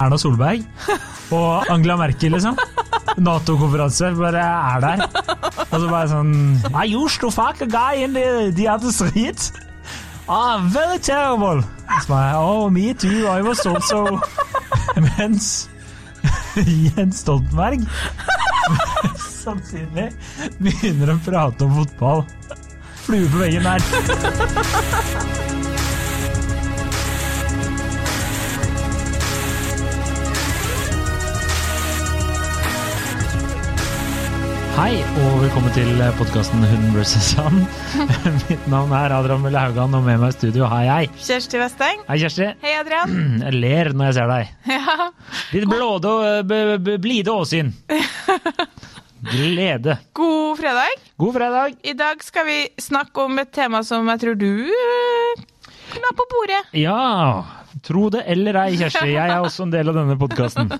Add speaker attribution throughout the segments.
Speaker 1: Erna Solberg og Angela Merkel, liksom. Nato-konferanse, bare er der. Og så bare sånn I used to fuck a guy in the, the other street. Ah, very terrible. Så bare, oh, me too, I was also Mens Jens Stoltenberg samtidig begynner å prate om fotball. Flue på veggen der. Hei, og velkommen til podkasten Hund vs. han. Mitt navn er Adrian Mølle Haugan, og med meg i studio har jeg
Speaker 2: Kjersti Westeng.
Speaker 1: Hei, Kjersti.
Speaker 2: Hei, Adrian.
Speaker 1: Jeg ler når jeg ser deg.
Speaker 2: Ja.
Speaker 1: Ditt blåde b- blide åsyn. Glede.
Speaker 2: God fredag.
Speaker 1: God fredag.
Speaker 2: I dag skal vi snakke om et tema som jeg tror du eh, la på bordet.
Speaker 1: Ja, tro det eller ei, Kjersti. Jeg er også en del av denne podkasten.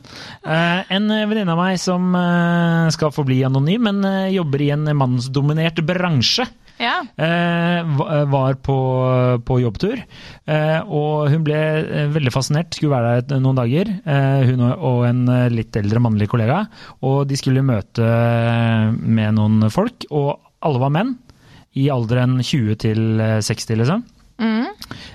Speaker 1: en venninne av meg som eh, skal forbli anonym, men eh, jobber i en mannsdominert bransje.
Speaker 2: Ja.
Speaker 1: Eh, var på, på jobbtur, eh, og hun ble eh, veldig fascinert. Skulle være der noen dager, eh, hun og- en eh, litt eldre mannlig kollega. Og de skulle møte eh, med noen folk, og alle var menn. I alderen 20 til eh, 60, liksom.
Speaker 2: Mm.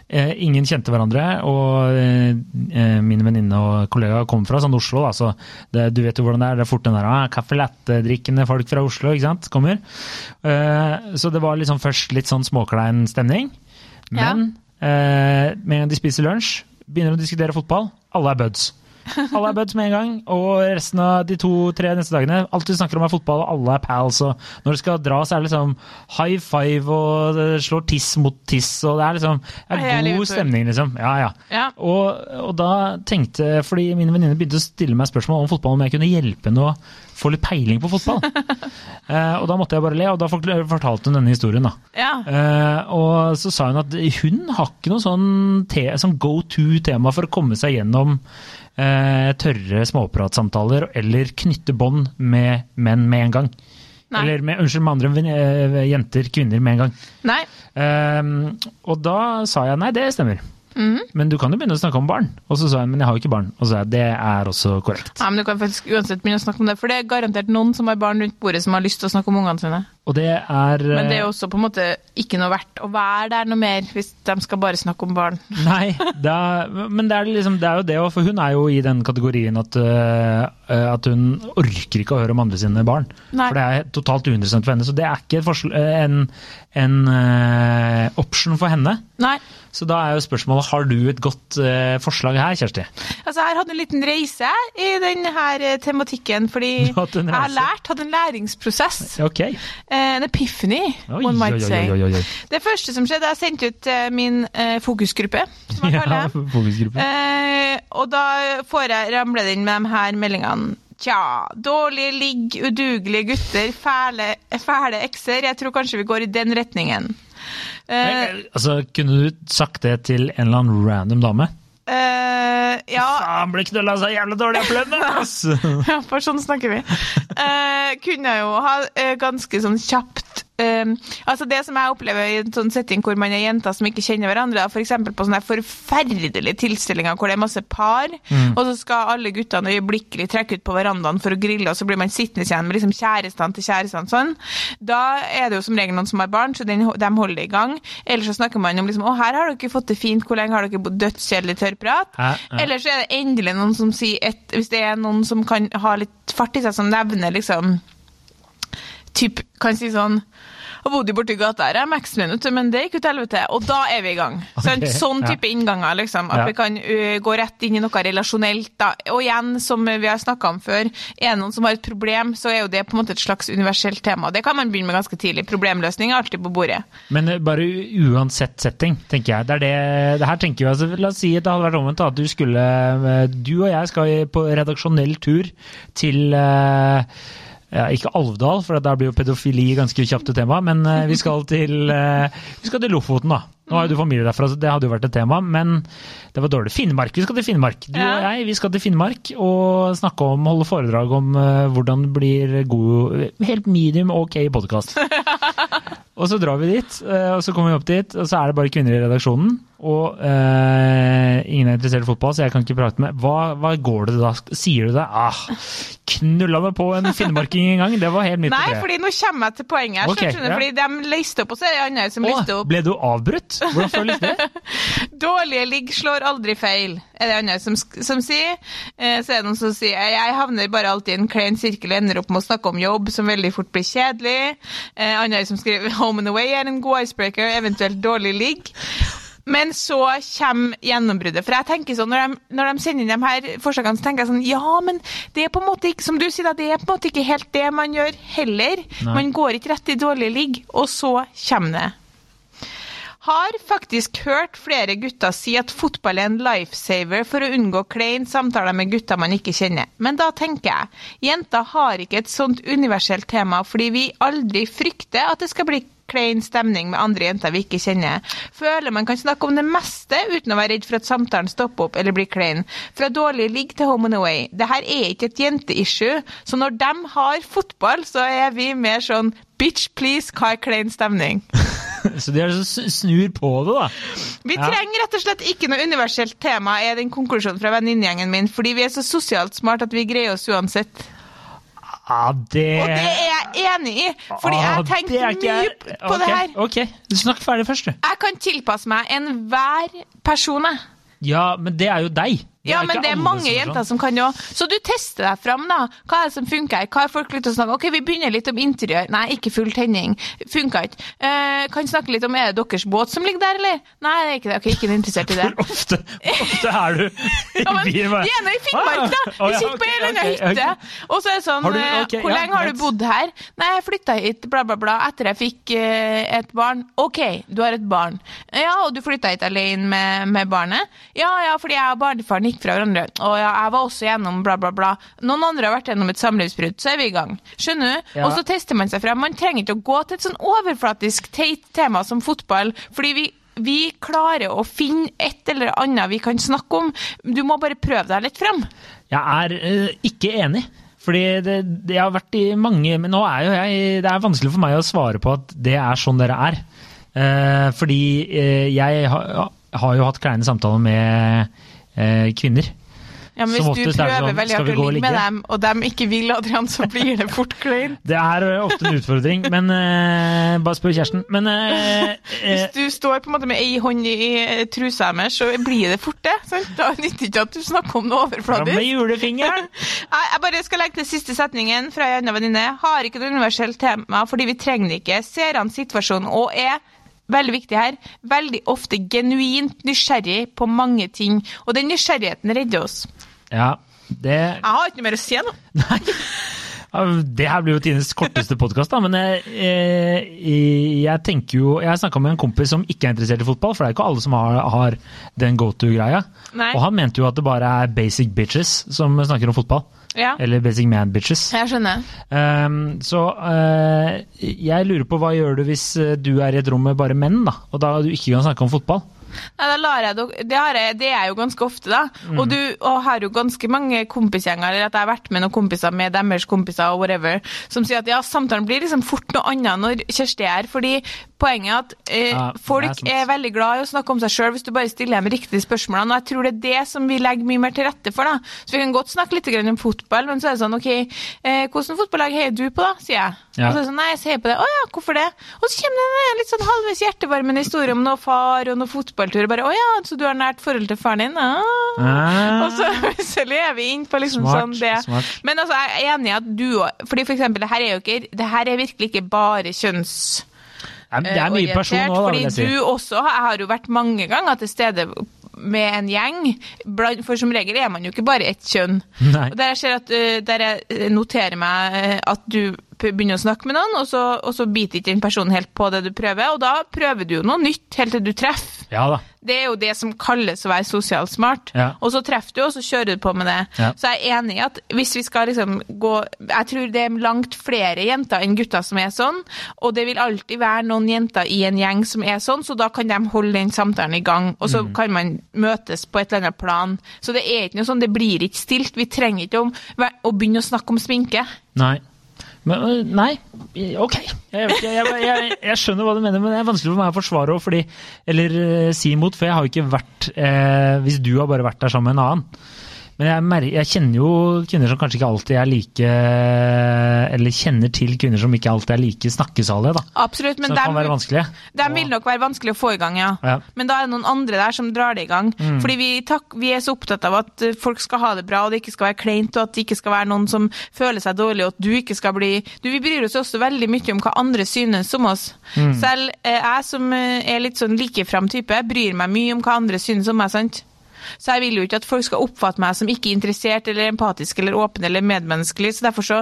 Speaker 1: Eh, ingen kjente hverandre, og eh, eh, min venninne og kollega kom fra sånn Oslo, da, så det, du vet jo hvordan det er. Det er fort den der ah, caffè latte-drikkende folk fra Oslo, ikke sant, kommer. Eh, så det var liksom først litt sånn småklein stemning. Men ja. med en gang de spiser lunsj, begynner å diskutere fotball, alle er buds. Alle er buds med en gang, og resten av de to-tre neste dagene Alt vi snakker om er fotball, og alle er pals. Og når det skal dra, så er det liksom high five, og det slår tiss mot tiss, og det er liksom det er god stemning, liksom. Ja, ja.
Speaker 2: Ja.
Speaker 1: Og, og da tenkte Fordi mine venninner begynte å stille meg spørsmål om fotball, om jeg kunne hjelpe henne å få litt peiling på fotball. uh, og da måtte jeg bare le, og da fortalte hun denne historien, da.
Speaker 2: ja.
Speaker 1: Uh, og så sa hun at hun har ikke noe sånn, te, sånn go to-tema for å komme seg gjennom eh, tørre småpratsamtaler eller knytte bånd med menn med en gang.
Speaker 2: Nei.
Speaker 1: Eller med, unnskyld, med andre eh, jenter, kvinner, med en gang.
Speaker 2: Nei.
Speaker 1: Eh, og da sa jeg nei, det stemmer.
Speaker 2: Mhm.
Speaker 1: Men du kan jo begynne å snakke om barn. Og så sa hun men jeg har jo ikke barn. Og så sa jeg det er også korrekt.
Speaker 2: Nei, men du kan faktisk uansett begynne å snakke om det, for det er garantert noen som har barn rundt bordet som har lyst til å snakke om ungene sine.
Speaker 1: Og det er
Speaker 2: Men det er
Speaker 1: eh,
Speaker 2: jo også på en måte ikke noe verdt å være der noe mer, hvis de skal bare snakke om barn.
Speaker 1: Nei, da, men det er, liksom, det er jo det òg, for hun er jo i den kategorien at, øh, at hun orker ikke å høre om andre sine barn.
Speaker 2: Nei.
Speaker 1: For det er totalt uinteressant for henne. Så det er ikke en, en øh, option for henne.
Speaker 2: Nei.
Speaker 1: Så da er jo spørsmålet har du et godt eh, forslag her, Kjersti?
Speaker 2: Altså, jeg har hatt en liten reise i denne tematikken, fordi jeg har lært, hatt en læringsprosess.
Speaker 1: Ok.
Speaker 2: Eh, En epiphany,
Speaker 1: Oi,
Speaker 2: one might
Speaker 1: oi,
Speaker 2: say.
Speaker 1: oi.
Speaker 2: Det første som skjedde, jeg sendte ut eh, min eh, fokusgruppe, som jeg kaller det.
Speaker 1: fokusgruppe.
Speaker 2: Eh, og da får jeg ramle inn med de her meldingene. Tja, dårlige ligg, udugelige gutter, fæle, fæle ekser. Jeg tror kanskje vi går i den retningen. Eh,
Speaker 1: Men, altså, kunne du sagt det til en eller annen random dame?
Speaker 2: Uh, ja,
Speaker 1: Faen, ble knulla så jævlig dårlig av plønn,
Speaker 2: ja, for sånn snakker vi. Uh, kunne jeg jo ha uh, ganske sånn kjapt eh, altså Det som jeg opplever i en sånn setting hvor man er jenter som ikke kjenner hverandre, f.eks. på sånne forferdelige tilstelninger hvor det er masse par, og så skal alle guttene øyeblikkelig trekke ut på verandaen for å grille, og så blir man sittende igjen med liksom kjærestene til kjærestene sånn. Da er det jo som regel noen som har barn, så den, de holder det i gang. Eller så snakker man om liksom, å her har dere fått det fint, hvor lenge har dere bodd dødskjedelig tørrprat?
Speaker 1: Ja.
Speaker 2: Eller så er det endelig noen som sier et, Hvis det er noen som kan ha litt fart i seg, som nevner liksom typ, Kan si sånn jeg bodde borti gata her, er Max-min, men det gikk jo til helvete. Og da er vi i gang. Okay,
Speaker 1: sånn
Speaker 2: Sånn
Speaker 1: ja.
Speaker 2: type innganger, liksom. At
Speaker 1: Ja.
Speaker 2: vi kan uh, gå rett inn i noe relasjonelt. Da. Og igjen, som vi har snakka om før, er det noen som har et problem, så er jo det på en måte et slags universelt tema. Det kan man begynne med ganske tidlig. Problemløsning er alltid på bordet.
Speaker 1: Men bare uansett setting, tenker jeg. Det er det, det her tenker jeg, altså, La oss si at det hadde vært omvendt. At du skulle Du og jeg skal på redaksjonell tur til eh, ja, ikke Alvdal, for der blir jo pedofili ganske kjapt et tema, men eh, vi skal til, eh, vi skal til Lofoten, da. Nå har jo du familie derfra, så det hadde jo vært et tema, men det var dårlig. Finnmark, vi skal til Finnmark. Du og jeg vi skal til Finnmark og snakke om, holde foredrag om uh, hvordan det blir god, helt medium ok podkast. og så drar vi dit, eh, og så kommer vi opp dit, og så er det bare kvinner i redaksjonen. Og eh, ingen er interessert i fotball, så jeg kan ikke prate med Hva, hva går det da? Sier du det? Ah, knulla meg på en finnmarking en gang, det var helt midt på
Speaker 2: Nei,
Speaker 1: treet.
Speaker 2: fordi nå kommer jeg til poenget. her,
Speaker 1: Ok,
Speaker 2: skjønner
Speaker 1: ja.
Speaker 2: fordi De leste opp, og så er det andre som leste
Speaker 1: Å,
Speaker 2: opp.
Speaker 1: ble du avbrutt? Hvordan føles det?
Speaker 2: Dårlige ligg slår aldri feil, er det andre som, som sier. Eh, så er det noen som sier jeg havner bare alltid i en klein sirkel og ender opp med å snakke om jobb som veldig fort blir kjedelig. Eh, andre som skriver home and away er en god icebreaker, eventuelt dårlig ligg. Men så kommer gjennombruddet. For jeg tenker sånn, når de, når de sender inn de her forslagene, så tenker jeg sånn Ja, men det er på en måte ikke som du sier, da, det er på en måte ikke helt det man gjør heller.
Speaker 1: Nei.
Speaker 2: Man går ikke rett i dårlig ligg, og så kommer det. Har faktisk hørt flere gutter si at fotball er en lifesaver for å unngå klein samtaler med gutter man ikke kjenner. Men da tenker jeg, jenter har ikke et sånt universelt tema fordi vi aldri frykter at det skal bli klein stemning med andre jenter vi ikke kjenner. Føler man kan snakke om det meste uten å være redd for at samtalen stopper opp eller blir klein. Fra dårlig ligg til home and away. Det her er ikke et jenteissue, så når de har fotball, så er vi mer sånn bitch please, hva er klein stemning?
Speaker 1: Så de snur på det, da.
Speaker 2: Vi
Speaker 1: Ja.
Speaker 2: trenger rett og slett ikke noe universelt tema, er den konklusjonen fra venninnegjengen min, fordi vi er så sosialt smart at vi greier oss uansett.
Speaker 1: Ja, det
Speaker 2: Og det er jeg enig i, fordi jeg
Speaker 1: Ah, det er ikke
Speaker 2: mye på
Speaker 1: okay,
Speaker 2: det her.
Speaker 1: Ok, snakk ferdig først, du.
Speaker 2: Jeg kan tilpasse meg enhver person, jeg.
Speaker 1: Ja, men det er jo deg.
Speaker 2: Ja, men det er mange
Speaker 1: er
Speaker 2: jenter
Speaker 1: sånn.
Speaker 2: som kan jo Så du tester deg fram, da. Hva er det som funker? Hva er folk lyst til å snakke om? Ok, vi begynner litt om interiør. Nei, ikke full tenning. Funka ikke. Eh, kan snakke litt om er det deres båt som ligger der, eller? Nei, det er ikke det. Ok, ikke interessert i det.
Speaker 1: Hvor ofte, ofte er du i
Speaker 2: Ja,
Speaker 1: byen?
Speaker 2: vi er nå i Finnmark, da!
Speaker 1: Ah,
Speaker 2: Vi sitter på ei eller annen hytte. Og så er det sånn
Speaker 1: du-
Speaker 2: okay,
Speaker 1: ok,
Speaker 2: Hvor
Speaker 1: ja,
Speaker 2: lenge har du bodd her? Nei, jeg flytta hit, bla, bla, bla, etter jeg fikk uh, et barn. OK, du har et barn. Ja, og du flytta hit alene med, med barnet? Ja, ja, fordi jeg og barnefaren gikk fra hverandre. Og ja, jeg var også gjennom bla, bla, bla. Noen andre har vært gjennom et samlivsbrudd, så er vi i gang. Skjønner du?
Speaker 1: Ja.
Speaker 2: Og så tester man seg frem. Man trenger ikke å gå til et sånn overflatisk, teit tema som fotball, fordi vi vi klarer å finne et eller annet vi kan snakke om. Du må bare prøve deg litt frem.
Speaker 1: Jeg er uh, ikke enig. Fordi det, det har vært i mange Men nå er jo jeg Det er vanskelig for meg å svare på at det er sånn dere er. Uh, fordi uh, jeg ha, har jo hatt kleine samtaler med eh, kvinner.
Speaker 2: Ja, men Hvis du
Speaker 1: er det
Speaker 2: prøver
Speaker 1: sånn,
Speaker 2: veldig hardt å ligge med dem, og de ikke vil, Adrian, så blir det fort kleint.
Speaker 1: Det er eh, ofte en utfordring, men eh, Bare spør kjæresten. Men eh, eh,
Speaker 2: Hvis du står på en måte med ei hånd i trusa deres, så blir det fort det. Sant? Da nytter ikke at du snakker om noe
Speaker 1: fram med julefingeren!
Speaker 2: Jeg bare skal legge til siste setningen fra ei anna venninne. Har ikke noe universelt tema fordi vi trenger det ikke. Ser an situasjonen og er Veldig viktig her. Veldig ofte genuint nysgjerrig på mange ting. Og den nysgjerrigheten redder oss.
Speaker 1: Ja, det
Speaker 2: Jeg har ikke noe mer å si nå.
Speaker 1: Nei. Det her blir jo Tines korteste podkast. Men jeg, jeg, jeg tenker jo Jeg snakka med en kompis som ikke er interessert i fotball, for det er ikke alle som har, har den go to-greia. Og han mente jo at det bare er basic bitches som snakker om fotball.
Speaker 2: Ja,
Speaker 1: Eller basic man bitches.
Speaker 2: jeg skjønner.
Speaker 1: Um, så uh, jeg lurer på hva gjør du hvis eh, du er i et rom med bare menn, da? Og da du ikke kan snakke om fotball?
Speaker 2: Nei, da lar jeg dere, det, har jeg, det er jeg jo ganske ofte, da.
Speaker 1: Mm.
Speaker 2: Og du og har jo ganske mange kompisgjenger, eller at jeg har vært med noen kompiser med deres kompiser og whatever, som sier at ja, samtalen blir liksom fort noe annet når Kjersti er her. Fordi poenget er at eh,
Speaker 1: Ja,
Speaker 2: folk
Speaker 1: er
Speaker 2: er, veldig glad i å snakke om seg sjøl hvis du bare stiller dem riktige spørsmålene. Og jeg tror det er det som vi legger mye mer til rette for, da. Så vi kan godt snakke litt om fotball, men så er det sånn OK, eh, hvordan fotballag heier du på, da? sier jeg.
Speaker 1: Ja.
Speaker 2: Og så er det sånn, nei, jeg heier på det. Å ja, hvorfor det? Og så kommer det en litt sånn halvveis hjertevarmende historie om noe far og noe fotballtur. Bare å ja, så du har nært forhold til faren din? Ah.
Speaker 1: Ah,
Speaker 2: Og så, så lever vi inn på liksom
Speaker 1: Smart,
Speaker 2: sånn det.
Speaker 1: smart.
Speaker 2: Men altså, jeg er enig i at du òg Fordi for eksempel, det her er jo ikke Det her er virkelig ikke bare kjønns
Speaker 1: det er mye
Speaker 2: orientert,
Speaker 1: person òg,
Speaker 2: fordi
Speaker 1: vil jeg si.
Speaker 2: du også Jeg har jo vært mange ganger til stede med en gjeng, for som regel er man jo ikke bare ett kjønn.
Speaker 1: Nei.
Speaker 2: Og Der jeg ser at uh, der jeg noterer meg uh, at du begynner å snakke med noen, og så, og så biter ikke den personen helt på det du prøver, og da prøver du jo noe nytt helt til du treffer.
Speaker 1: Ja da.
Speaker 2: Det er jo det som kalles å være sosialt smart.
Speaker 1: Ja.
Speaker 2: Og så treffer du, og så kjører du på med det.
Speaker 1: Ja.
Speaker 2: Så jeg er enig i at hvis vi skal liksom gå Jeg tror det er langt flere jenter enn gutter som er sånn, og det vil alltid være noen jenter i en gjeng som er sånn, så da kan de holde den samtalen i gang, og så kan man møtes på et eller annet plan. Så det er ikke noe sånn, det blir ikke stilt. Vi trenger ikke å, å begynne å snakke om sminke.
Speaker 1: Nei. Men, øh, nei, ok. Jeg, jeg, jeg, jeg skjønner hva du mener, men det er vanskelig for meg å forsvare fordi Eller øh, si imot, for jeg har jo ikke vært eh, Hvis du har bare vært der sammen med en annen. Men jeg, jeg kjenner jo kvinner som kanskje ikke alltid er like Eller kjenner til kvinner som ikke alltid er like snakkesalige, da.
Speaker 2: Absolutt, men
Speaker 1: det kan
Speaker 2: dem-
Speaker 1: være vanskelig.
Speaker 2: De vil nok være vanskelig å få i gang, ja.
Speaker 1: Ja.
Speaker 2: Men da er det noen andre der som drar det i gang. Fordi vi, takk, vi er så opptatt av at folk skal ha det bra, og det ikke skal være kleint, og at det ikke skal være noen som føler seg dårlig, og at du ikke skal bli du, Vi bryr oss også veldig mye om hva andre synes om oss. Selv eh, jeg som eh, er litt sånn likefram type, bryr meg mye om hva andre synes om meg, sant? Så jeg vil jo ikke at folk skal oppfatte meg som ikke interessert eller empatisk eller åpen eller medmenneskelig, så derfor så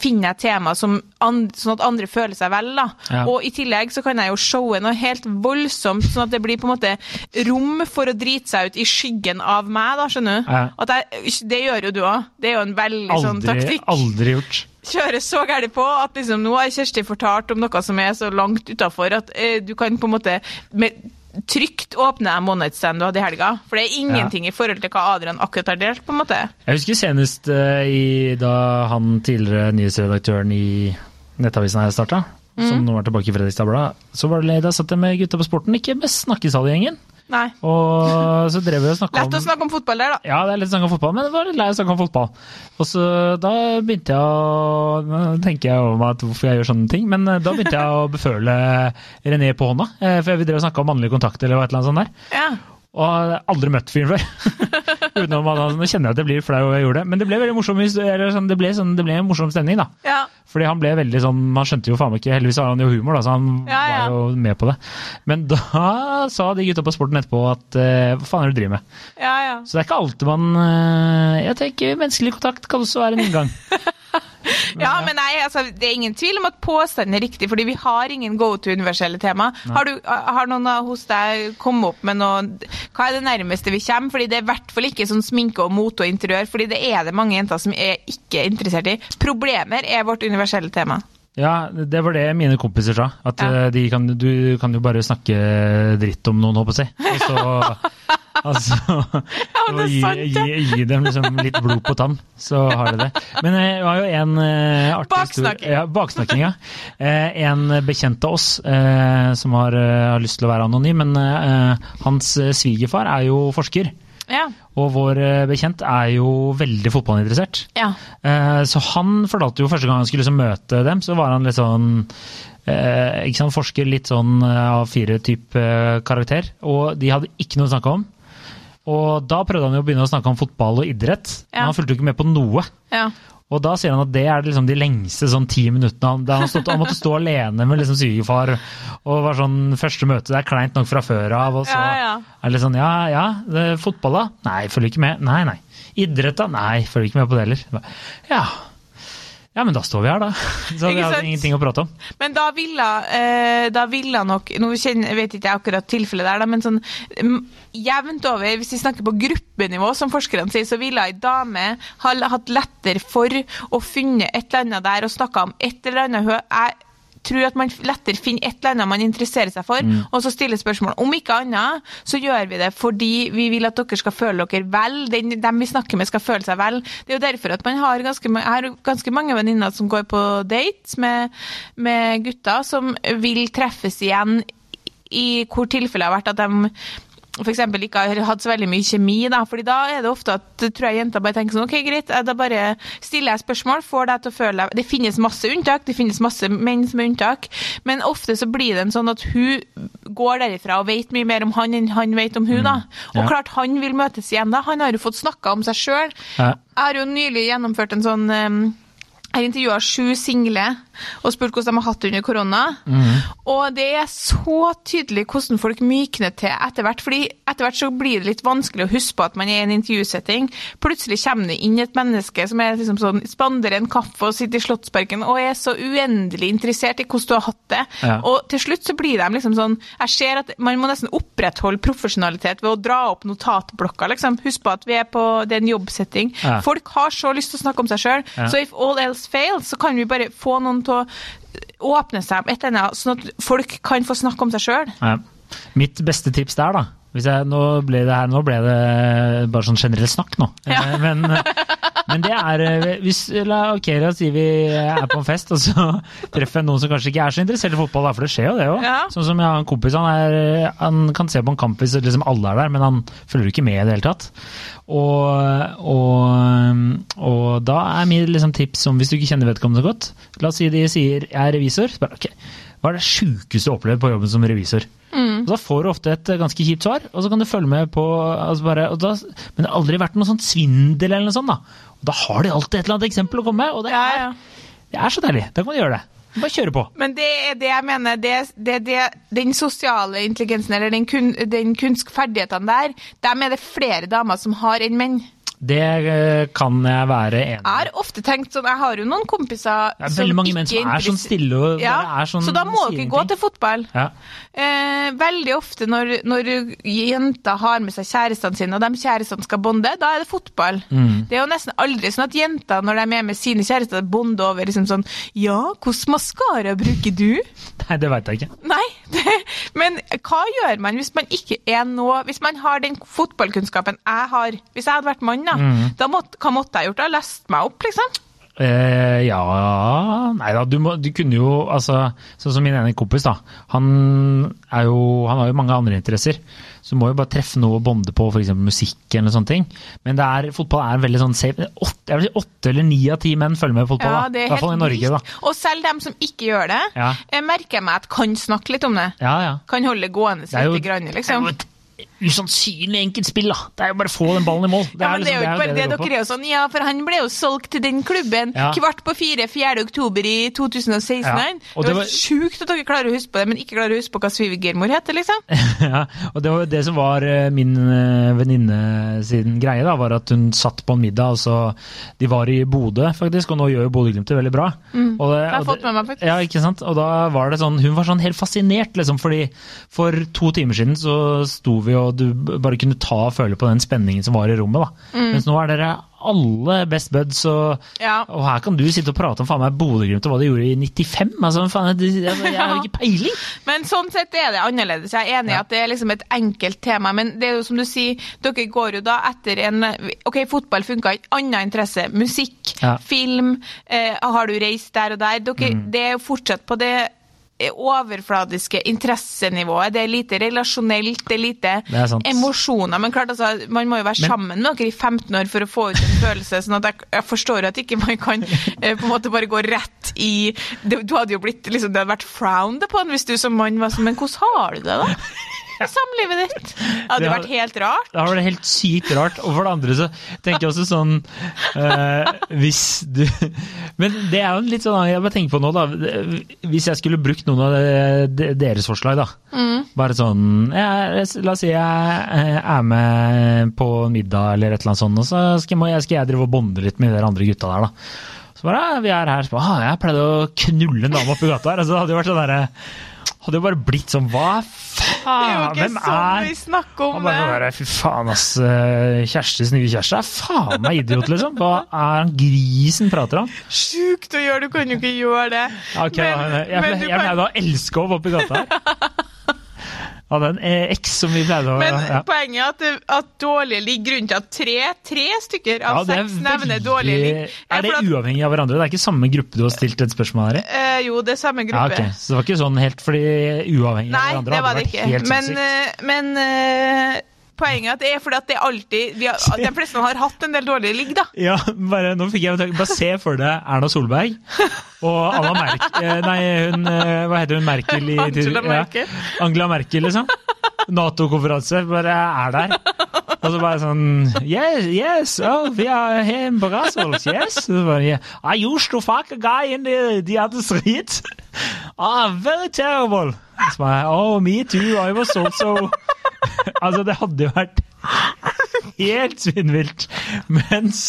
Speaker 2: finner jeg tema som an, sånn at andre føler seg vel, da.
Speaker 1: Ja.
Speaker 2: Og i tillegg så kan jeg jo showe noe helt voldsomt, sånn at det blir på en måte rom for å drite seg ut i skyggen av meg, da, skjønner du.
Speaker 1: Ja.
Speaker 2: Jeg, det gjør jo du òg. Det er jo en veldig sånn taktikk.
Speaker 1: aldri gjort.
Speaker 2: Kjøre så gærent på at liksom, nå har Kjersti fortalt om noe som er så langt utafor at eh, du kan på en måte med, trygt åpne en one night stand du hadde i helga. For det er ingenting i forhold til hva Adrian akkurat har delt, på en måte.
Speaker 1: Jeg husker senest uh, i, da han tidligere nyhetsredaktøren i Nettavisen her starta, som nå er tilbake i Fredrikstad Blad, så var det da satt jeg med gutta på sporten, ikke med snakkesalgjengen.
Speaker 2: Nei.
Speaker 1: Og så drev vi og snakka
Speaker 2: Lett å snakke om fotball der, da.
Speaker 1: ja, det er litt snakk om fotball, men det var litt lei å snakke om fotball. Og så da begynte jeg å Nå tenker jeg over meg hvorfor jeg gjør sånne ting, men eh, da begynte jeg å beføle René på hånda. eh, For vi drev og snakka om mannlig kontakt eller annet sånt der.
Speaker 2: Ja.
Speaker 1: Og jeg har aldri møtt fyren før. Utenom at han, Nå kjenner jeg at jeg blir flau og jeg gjorde det. Men det ble veldig morsom, eller sånn, det ble, sånn, det ble en morsom stemning, da.
Speaker 2: ja.
Speaker 1: Fordi han ble veldig sånn Han skjønte jo faen meg ikke Heldigvis har han jo humor, da, så han
Speaker 2: Ja, ja.
Speaker 1: var jo med på det. Men da sa de gutta på sporten etterpå at eh, hva faen er det du driver med?
Speaker 2: Ja, ja.
Speaker 1: Så det er ikke alltid man eh, Jeg tenker menneskelig kontakt kan også være en inngang.
Speaker 2: Ja, men nei, altså, det er ingen tvil om at påstanden er riktig, fordi vi har ingen go to universelle tema. Har, du, har noen hos deg kommet opp med noe Hva er det nærmeste vi kommer? Fordi det er i hvert fall ikke sånn sminke og mote og interiør, fordi det er det mange jenter som er ikke interessert i. Problemer er vårt universelle tema.
Speaker 1: Ja, det var det mine kompiser sa. At
Speaker 2: Ja.
Speaker 1: eh, de kan, du kan jo bare snakke dritt om noen, håper jeg. Og så altså,
Speaker 2: ja,
Speaker 1: og gi, gi, gi dem liksom litt blod på tann, så har de det. Men vi har jo en uh, artig
Speaker 2: Baksnakking.
Speaker 1: Ja, baksnakking, ja. Uh, en bekjent av oss uh, som har, eh, har lyst til å være anonym, men eh, hans eh, svigerfar er jo forsker.
Speaker 2: Ja.
Speaker 1: Og vår eh, bekjent er jo veldig fotballinteressert.
Speaker 2: Ja.
Speaker 1: Eh, Så han fortalte jo første gang han skulle liksom møte dem, så var han litt sånn eh, ikke sant, Forsker litt sånn av fire type eh, karakter. Og de hadde ikke noe å snakke om. Og da prøvde han jo å begynne å snakke om fotball og idrett,
Speaker 2: Ja.
Speaker 1: men han fulgte jo ikke med på noe.
Speaker 2: ja.
Speaker 1: Og da sier han at det er liksom de lengste sånn ti minuttene. Han, han, han måtte stå alene med liksom svigerfar. Og var sånn første møte, det er kleint nok fra før av. Og så
Speaker 2: Ja, ja.
Speaker 1: er det litt sånn ja ja, det, fotball da? Nei, følger ikke med. Nei, nei. Idrett da? Nei, følger ikke med på det heller. Ja. Ja, men da står vi her, da. Så vi hadde ingenting å prate om.
Speaker 2: Men da ville, eh, da ville nok Nå kjenner, vet ikke jeg akkurat tilfellet der, da, men sånn jevnt over, hvis vi snakker på gruppenivå, som forskerne sier, så ville ei dame ha hatt lettere for å funne et eller annet der og snakka om et eller annet Jeg tror at man lettere finner et eller annet man interesserer seg for, og så stiller spørsmål. Om ikke annet, så gjør vi det fordi vi vil at dere skal føle dere vel. Den, dem vi snakker med, skal føle seg vel. Det er jo derfor at man har ganske, har ganske mange venninner som går på dates med, med gutter som vil treffes igjen i hvor tilfellet har vært at de f.eks. ikke har hatt så veldig mye kjemi, da. fordi da er det ofte at tror jeg jenter bare tenker sånn OK, greit, da bare stiller jeg spørsmål, får deg til å føle deg Det finnes masse unntak, det finnes masse menn som er unntak, men ofte så blir det en sånn at hun går derifra og vet mye mer om han enn han vet om hun, da. Og
Speaker 1: Ja.
Speaker 2: klart, han vil møtes igjen da. Han har jo fått snakka om seg sjøl.
Speaker 1: Ja.
Speaker 2: Jeg har jo nylig gjennomført en sånn um, jeg intervjua sju single og spurt hvordan de har hatt det under korona. Og det er så tydelig hvordan folk mykner til etter hvert. fordi etter hvert så blir det litt vanskelig å huske på at man er i en intervjusetting. Plutselig kommer det inn et menneske som er liksom sånn, spanderer en kaffe og sitter i Slottsparken og er så uendelig interessert i hvordan du har hatt det.
Speaker 1: Ja.
Speaker 2: Og til slutt så blir de liksom sånn Jeg ser at man må nesten opprettholde profesjonalitet ved å dra opp notatblokka, liksom. Husk på at vi er på det er en jobbsetting.
Speaker 1: Ja.
Speaker 2: Folk har så lyst til å snakke om seg sjøl,
Speaker 1: Ja.
Speaker 2: så if all else fails, så kan vi bare få noen til å åpne seg om et eller annet, sånn at folk kan få snakke om seg sjøl.
Speaker 1: Ja. Mitt beste tips der, da hvis jeg, nå, ble det her, nå ble det bare sånn generell snakk nå.
Speaker 2: Ja.
Speaker 1: Eh, Men, men det er eh, hvis, la, Ok, la oss si vi er på en fest, og så treffer jeg noen som kanskje ikke er så interessert i fotball, da, for det skjer jo det òg.
Speaker 2: Ja.
Speaker 1: Sånn som jeg har en kompis, han, er, han kan se på en kamp hvis liksom alle er der, men han følger ikke med i det hele tatt. Og, og, og da er mitt liksom, tips om hvis du ikke kjenner vedkommende så godt La oss si de sier jeg er revisor. Bare, okay, Hva er det sjukeste du har opplevd på jobben som revisor? Og Da får du ofte et ganske kjipt svar, og så kan du følge med på altså bare, da, Men det har aldri vært noe sånn svindel eller noe sånt. Da da har de alltid et eller annet eksempel å komme med, og det er,
Speaker 2: ja.
Speaker 1: det er så deilig. Da kan du gjøre det. Bare kjøre på.
Speaker 2: Men det er det jeg mener, det, det, det, den sosiale intelligensen, eller den, kun, den kunstferdighetene der, dem er det flere damer som har enn menn.
Speaker 1: Det eh, kan jeg være enig i.
Speaker 2: Er ofte tenkt sånn, jeg har jo noen kompiser
Speaker 1: Det er veldig mange menn som er sånn stille og
Speaker 2: ja,
Speaker 1: er sånn
Speaker 2: Så da må dere gå til fotball.
Speaker 1: Ja.
Speaker 2: Eh, veldig ofte når, når jenter har med seg kjærestene sine, og de kjærestene skal bonde, da er det fotball.
Speaker 1: Mm.
Speaker 2: Det er jo nesten aldri sånn at jenter, når de er med sine kjærester, bonder over liksom sånn Ja, hvilken maskara bruker du?
Speaker 1: Nei, det veit jeg ikke.
Speaker 2: Nei, det, men hva gjør man hvis man ikke er noe Hvis man har den fotballkunnskapen jeg har Hvis jeg hadde vært mann, da,
Speaker 1: Mm.
Speaker 2: da måtte, hva måtte jeg gjort? da? Lest meg opp, liksom?
Speaker 1: Eh, ja Nei da, du, må, du kunne jo altså Sånn som min ene kompis, da. Han, er jo, han har jo mange andre interesser. Så må jo bare treffe noe å bonde på, f.eks. musikk eller sånne ting. Men det er, fotball er veldig sånn safe. Åtte, jeg vil si åtte eller ni av ti menn følger med på fotball.
Speaker 2: Ja,
Speaker 1: da. I
Speaker 2: er
Speaker 1: hvert fall i Norge, da.
Speaker 2: Og selv dem som ikke gjør det,
Speaker 1: Ja.
Speaker 2: merker jeg meg at kan snakke litt om det.
Speaker 1: Ja, ja.
Speaker 2: Kan holde det gående
Speaker 1: seg
Speaker 2: litt, grann,
Speaker 1: det er
Speaker 2: liksom.
Speaker 1: jo et usannsynlig enkelt spill, da. Det er jo bare å få den ballen i mål.
Speaker 2: Ja, men det er jo
Speaker 1: liksom-
Speaker 2: ikke bare det, dere er jo sånn, ja, for han ble jo solgt til den klubben
Speaker 1: Ja.
Speaker 2: kvart på fire 4. oktober i 2016.
Speaker 1: Ja, og
Speaker 2: Det
Speaker 1: det
Speaker 2: var
Speaker 1: var-
Speaker 2: sjukt at dere klarer å huske på det, men ikke klarer å huske på hva svigermor heter, liksom.
Speaker 1: ja, og det var jo det som var eh, min eh, venninne sin greie, da, var at hun satt på en middag, og så De var i Bodø, faktisk, og nå gjør jo Bodø-Glimt det veldig bra. Og det,
Speaker 2: Mm. Det har jeg
Speaker 1: og
Speaker 2: fått med meg, faktisk.
Speaker 1: Ja, ikke sant? Og da var det sånn, hun var sånn helt fascinert, liksom, fordi for to timer siden så sto vi og du bare kunne ta og føle på den spenningen som var i rommet, da.
Speaker 2: Mm.
Speaker 1: Mens nå er dere alle best buds, og,
Speaker 2: Ja.
Speaker 1: og her kan du sitte og prate om faen meg Bodø-Glimt og hva de gjorde i 95. Altså, faen, jeg, altså, jeg har ikke peiling!
Speaker 2: Men sånn sett er det annerledes. Jeg er enig i
Speaker 1: Ja.
Speaker 2: at det er liksom et enkelt tema. Men det er jo som du sier, dere går jo da etter en Ok, fotball funka ikke. Annen interesse. Musikk,
Speaker 1: Ja.
Speaker 2: film. Eh, har du reist der og der? Dere,
Speaker 1: Mm.
Speaker 2: Det er jo fortsatt på det overfladiske interessenivået. Det er lite relasjonelt, det er lite
Speaker 1: Det er
Speaker 2: emosjoner. Men klart, altså, man må jo være
Speaker 1: Men-
Speaker 2: sammen med dere i 15 år for å få ut en følelse. sånn at jeg, jeg forstår at ikke man kan eh, på en måte bare gå rett i Du, Du hadde jo blitt liksom, Det hadde vært frowned upon hvis du som mann var sånn Men hvordan har du det, da? Samlivet ditt? Det hadde
Speaker 1: Det
Speaker 2: vært helt rart.
Speaker 1: Det hadde vært helt sykt rart. Og for det andre så tenker jeg også sånn eh, Hvis du Men det er jo litt sånn Jeg bare tenker på nå, da. Hvis jeg skulle brukt noen av de- de- deres forslag, da. Bare sånn ja, La oss si jeg eh, er med på middag eller et eller annet sånt, og så skal, jeg, skal jeg drive og bonde litt med de andre gutta der, da. Så bare, ja, vi er her. Så bare, ah, jeg pleide å knulle en dame oppi gata her. Altså, det hadde jo vært sånn derre Hadde jo bare blitt sånn Hva faen
Speaker 2: Det er jo ikke
Speaker 1: Hvem
Speaker 2: sånn
Speaker 1: er
Speaker 2: vi snakker
Speaker 1: han
Speaker 2: om
Speaker 1: bare sånn
Speaker 2: det.
Speaker 1: Fy faen, ass. Kjærestes nye kjæreste er faen meg idiot, liksom. Hva er han grisen prater om?
Speaker 2: Sjukt å gjøre, du kan jo ikke gjøre det.
Speaker 1: Ok,
Speaker 2: Men-
Speaker 1: jeg, jeg,
Speaker 2: jeg,
Speaker 1: jeg,
Speaker 2: jeg,
Speaker 1: jeg
Speaker 2: kan-
Speaker 1: pleide å hoppe i gata her. Hadde en X eks som vi pleide å
Speaker 2: Men
Speaker 1: ja.
Speaker 2: poenget er at, det- at dårlige ligg Grunnen til at tre, tre stykker av
Speaker 1: ja,
Speaker 2: seks nevner dårlige ligg
Speaker 1: Er det
Speaker 2: at-
Speaker 1: uavhengig av hverandre? Det er ikke samme gruppe du har stilt et spørsmål her i?
Speaker 2: Eh, jo, det er samme
Speaker 1: Ja,
Speaker 2: gruppe.
Speaker 1: Så det var ikke sånn helt fordi uavhengig
Speaker 2: Nei,
Speaker 1: av hverandre
Speaker 2: det var
Speaker 1: hadde
Speaker 2: det
Speaker 1: vært
Speaker 2: ikke.
Speaker 1: helt
Speaker 2: Men,
Speaker 1: sinnssykt.
Speaker 2: eh, men eh, poenget er at det er fordi at det er alltid vi har, De fleste har hatt en del dårlige ligg, da.
Speaker 1: Ja, bare, nå fikk jeg Bare se for deg Erna Solberg og Anna Merkel Nei, hun eh, Hva heter hun? Merkel i
Speaker 2: Angela Merkel.
Speaker 1: Ja, Angela Merkel, liksom. Nato-konferanse. Bare er der. Og så bare sånn Yes, yes, oh, we are here in Brussels, yes. Så bare, yeah. I used to fuck a guy in the, the other street. Ah, very terrible. Så bare, oh, me too, I was also Altså, det hadde jo vært helt svinnvilt. Mens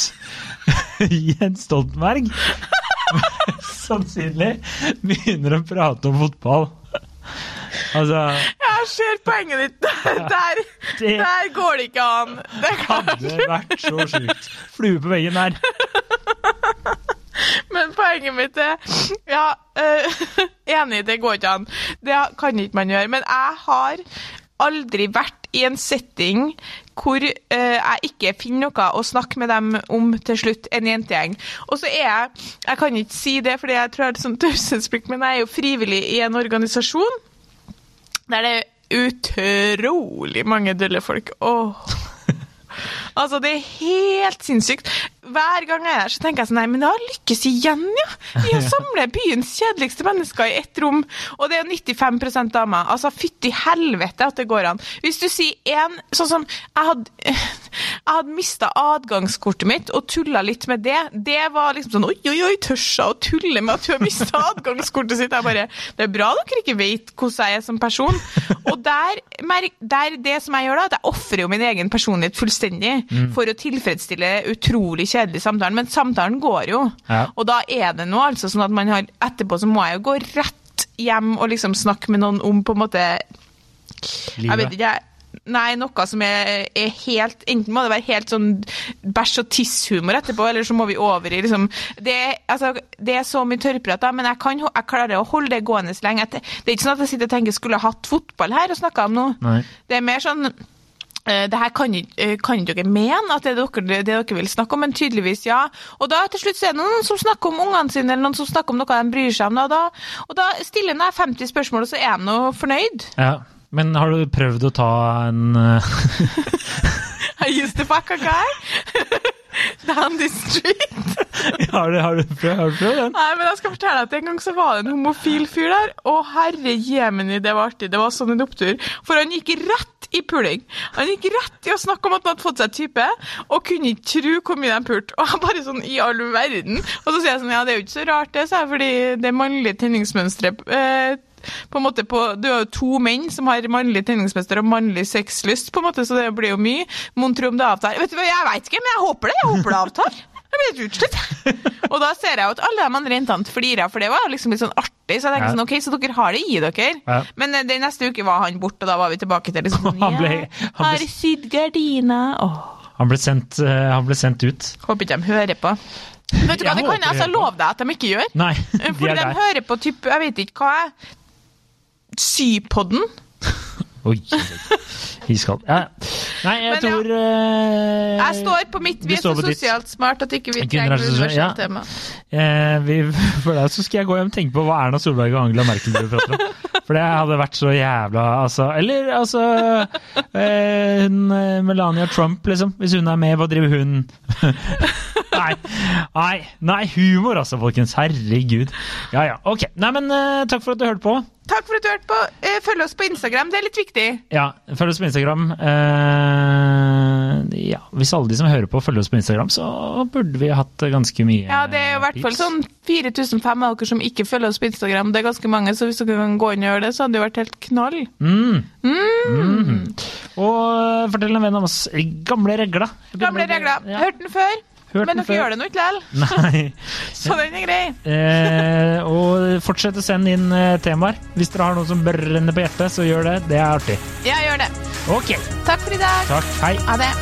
Speaker 1: Jens Stoltenberg sannsynlig begynner å prate om fotball. Altså
Speaker 2: Jeg ser poenget ditt. Der,
Speaker 1: Det-
Speaker 2: der går det ikke an. Det
Speaker 1: hadde vært så sjukt. Flue på veggen der.
Speaker 2: men poenget mitt er Ja, uh, enig, det går ikke an. Det kan ikke man gjøre. Men jeg har aldri vært i en setting hvor uh, jeg ikke finner noe å snakke med dem om til slutt, en jentegjeng. Og så er jeg Jeg kan ikke si det fordi jeg tror jeg har sånn taushetsplikt, men jeg er jo frivillig i en organisasjon der det er utrolig mange dølle folk. Åh. Altså, det er helt sinnssykt. Hver gang jeg er der, så tenker jeg sånn Nei, men jeg har lykkes igjen, ja! I å samle byens kjedeligste mennesker i ett rom. Og det er 95% damer. Altså, fytti helvete at det går an. Hvis du sier én Sånn som Jeg hadde, jeg hadde mista adgangskortet mitt og tulla litt med det. Det var liksom sånn Oi, oi, oi, tør hun å tulle med at hun har mista adgangskortet sitt? Jeg bare Det er bra dere ikke vet hvordan jeg er som person. Og der, der det som jeg gjør da, at jeg ofrer jo min egen personlighet fullstendig for å tilfredsstille utrolig kjedelig samtalen. Men samtalen går jo.
Speaker 1: Ja.
Speaker 2: Og da er det nå altså sånn at man har Etterpå så må jeg jo gå rett hjem og liksom snakke med noen om på en måte Jeg vet ikke, jeg. Nei, noe som er, er helt Enten må det være helt sånn bæsj- og tisshumor etterpå, eller så må vi over i liksom Det, altså, det er så mye tørrprat, da, men jeg, kan, jeg klarer å holde det gående så lenge. Det, er ikke sånn at jeg sitter og tenker skulle jeg hatt fotball her og snakka om noe.
Speaker 1: Nei.
Speaker 2: Det er mer sånn det her kan, eh, kan dere mene at det er dere, det dere vil snakke om, men tydeligvis ja. Og da til slutt så er det noen som snakker om ungene sine, eller noen som snakker om noe de bryr seg om. Da, og da, stiller han deg 50 spørsmål, og så er han nå fornøyd.
Speaker 1: Ja. Men har du prøvd å ta en eh,
Speaker 2: I used to fuck a guy down the street.
Speaker 1: har, du, har, du prøvd, har du prøvd den?
Speaker 2: Nei, men jeg skal fortelle at En gang så var det en homofil fyr der, og herre jemini, det var artig. Det var sånn en opptur. For han gikk rett i puling. Han gikk rett i å snakke om at han hadde fått seg type, og kunne ikke tro hvor mye de pulte. Og bare sånn i all verden. Og så sier jeg sånn, ja, det er jo ikke så rart det, sa jeg, fordi det mannlige tenningsmønsteret eh, på en måte på, Du har jo to menn som har mannlig tenningsmester og mannlig sexlyst, på en måte, så det blir jo mye. Mon tro om det avtar. Vet du hva, Jeg veit ikke, men jeg håper det. Jeg håper det avtar. Jeg blir helt utslitt. Og da ser jeg jo at alle de andre jentene flirer, for det var liksom litt sånn artig. Så jeg tenker sånn, ok, så dere har det i dere.
Speaker 1: Ja.
Speaker 2: Men eh, den neste uke var han borte, og da var vi tilbake til liksom
Speaker 1: Han ble- han ble-
Speaker 2: har sydd gardiner. Oh.
Speaker 1: Han ble sendt, eh, han ble sendt ut.
Speaker 2: håper ikke de hører på. Vet du hva, det kan jeg altså love deg at de ikke gjør.
Speaker 1: Nei, de
Speaker 2: Fordi de hører på type, jeg vet ikke hva Sypodden.
Speaker 1: Oi, iskald. Ja. Nei, jeg
Speaker 2: Men ja.
Speaker 1: tror eh,
Speaker 2: Jeg står på mitt. Vi er så
Speaker 1: sosialt ditt.
Speaker 2: smart at ikke vi trenger universelt
Speaker 1: ja.
Speaker 2: tema.
Speaker 1: Eh, vi, for deg så skal jeg gå hjem og tenke på hva Erna Solberg og Angela Merkel driver og prater om. For det hadde vært så jævla altså, Eller altså eh, eh, Melania Trump, liksom. Hvis hun er med, hva driver hun Nei, nei, nei, humor altså, folkens. Herregud. Ja ja, ok. Nei, men eh, takk for at du hørte på.
Speaker 2: Takk for at du hørte på. Eh, Følg oss på Instagram, det er litt viktig.
Speaker 1: Ja, følg oss på Instagram. Eh, ja, hvis alle de som hører på, følger oss på Instagram, så burde vi hatt ganske mye
Speaker 2: Ja, det er i hvert fall sånn 4500 av dere som ikke følger oss på Instagram. Det er ganske mange, så hvis dere kan gå inn og gjøre det, så hadde det vært helt knall.
Speaker 1: Mm. Mm. Og eh, fortell en venn om oss. Gamle regler.
Speaker 2: Gamle regler.
Speaker 1: Ja.
Speaker 2: Hørt den før,
Speaker 1: Hørt
Speaker 2: men dere gjør det nå ikke likevel. Så den er grei.
Speaker 1: Eh, og fortsett å sende inn eh, temaer. Hvis dere har noe som brenner på hjertet, så gjør det. Det er artig.
Speaker 2: Ja, gjør det.
Speaker 1: Ok.
Speaker 2: Takk for i dag.
Speaker 1: Takk. Hei.
Speaker 2: Ha det.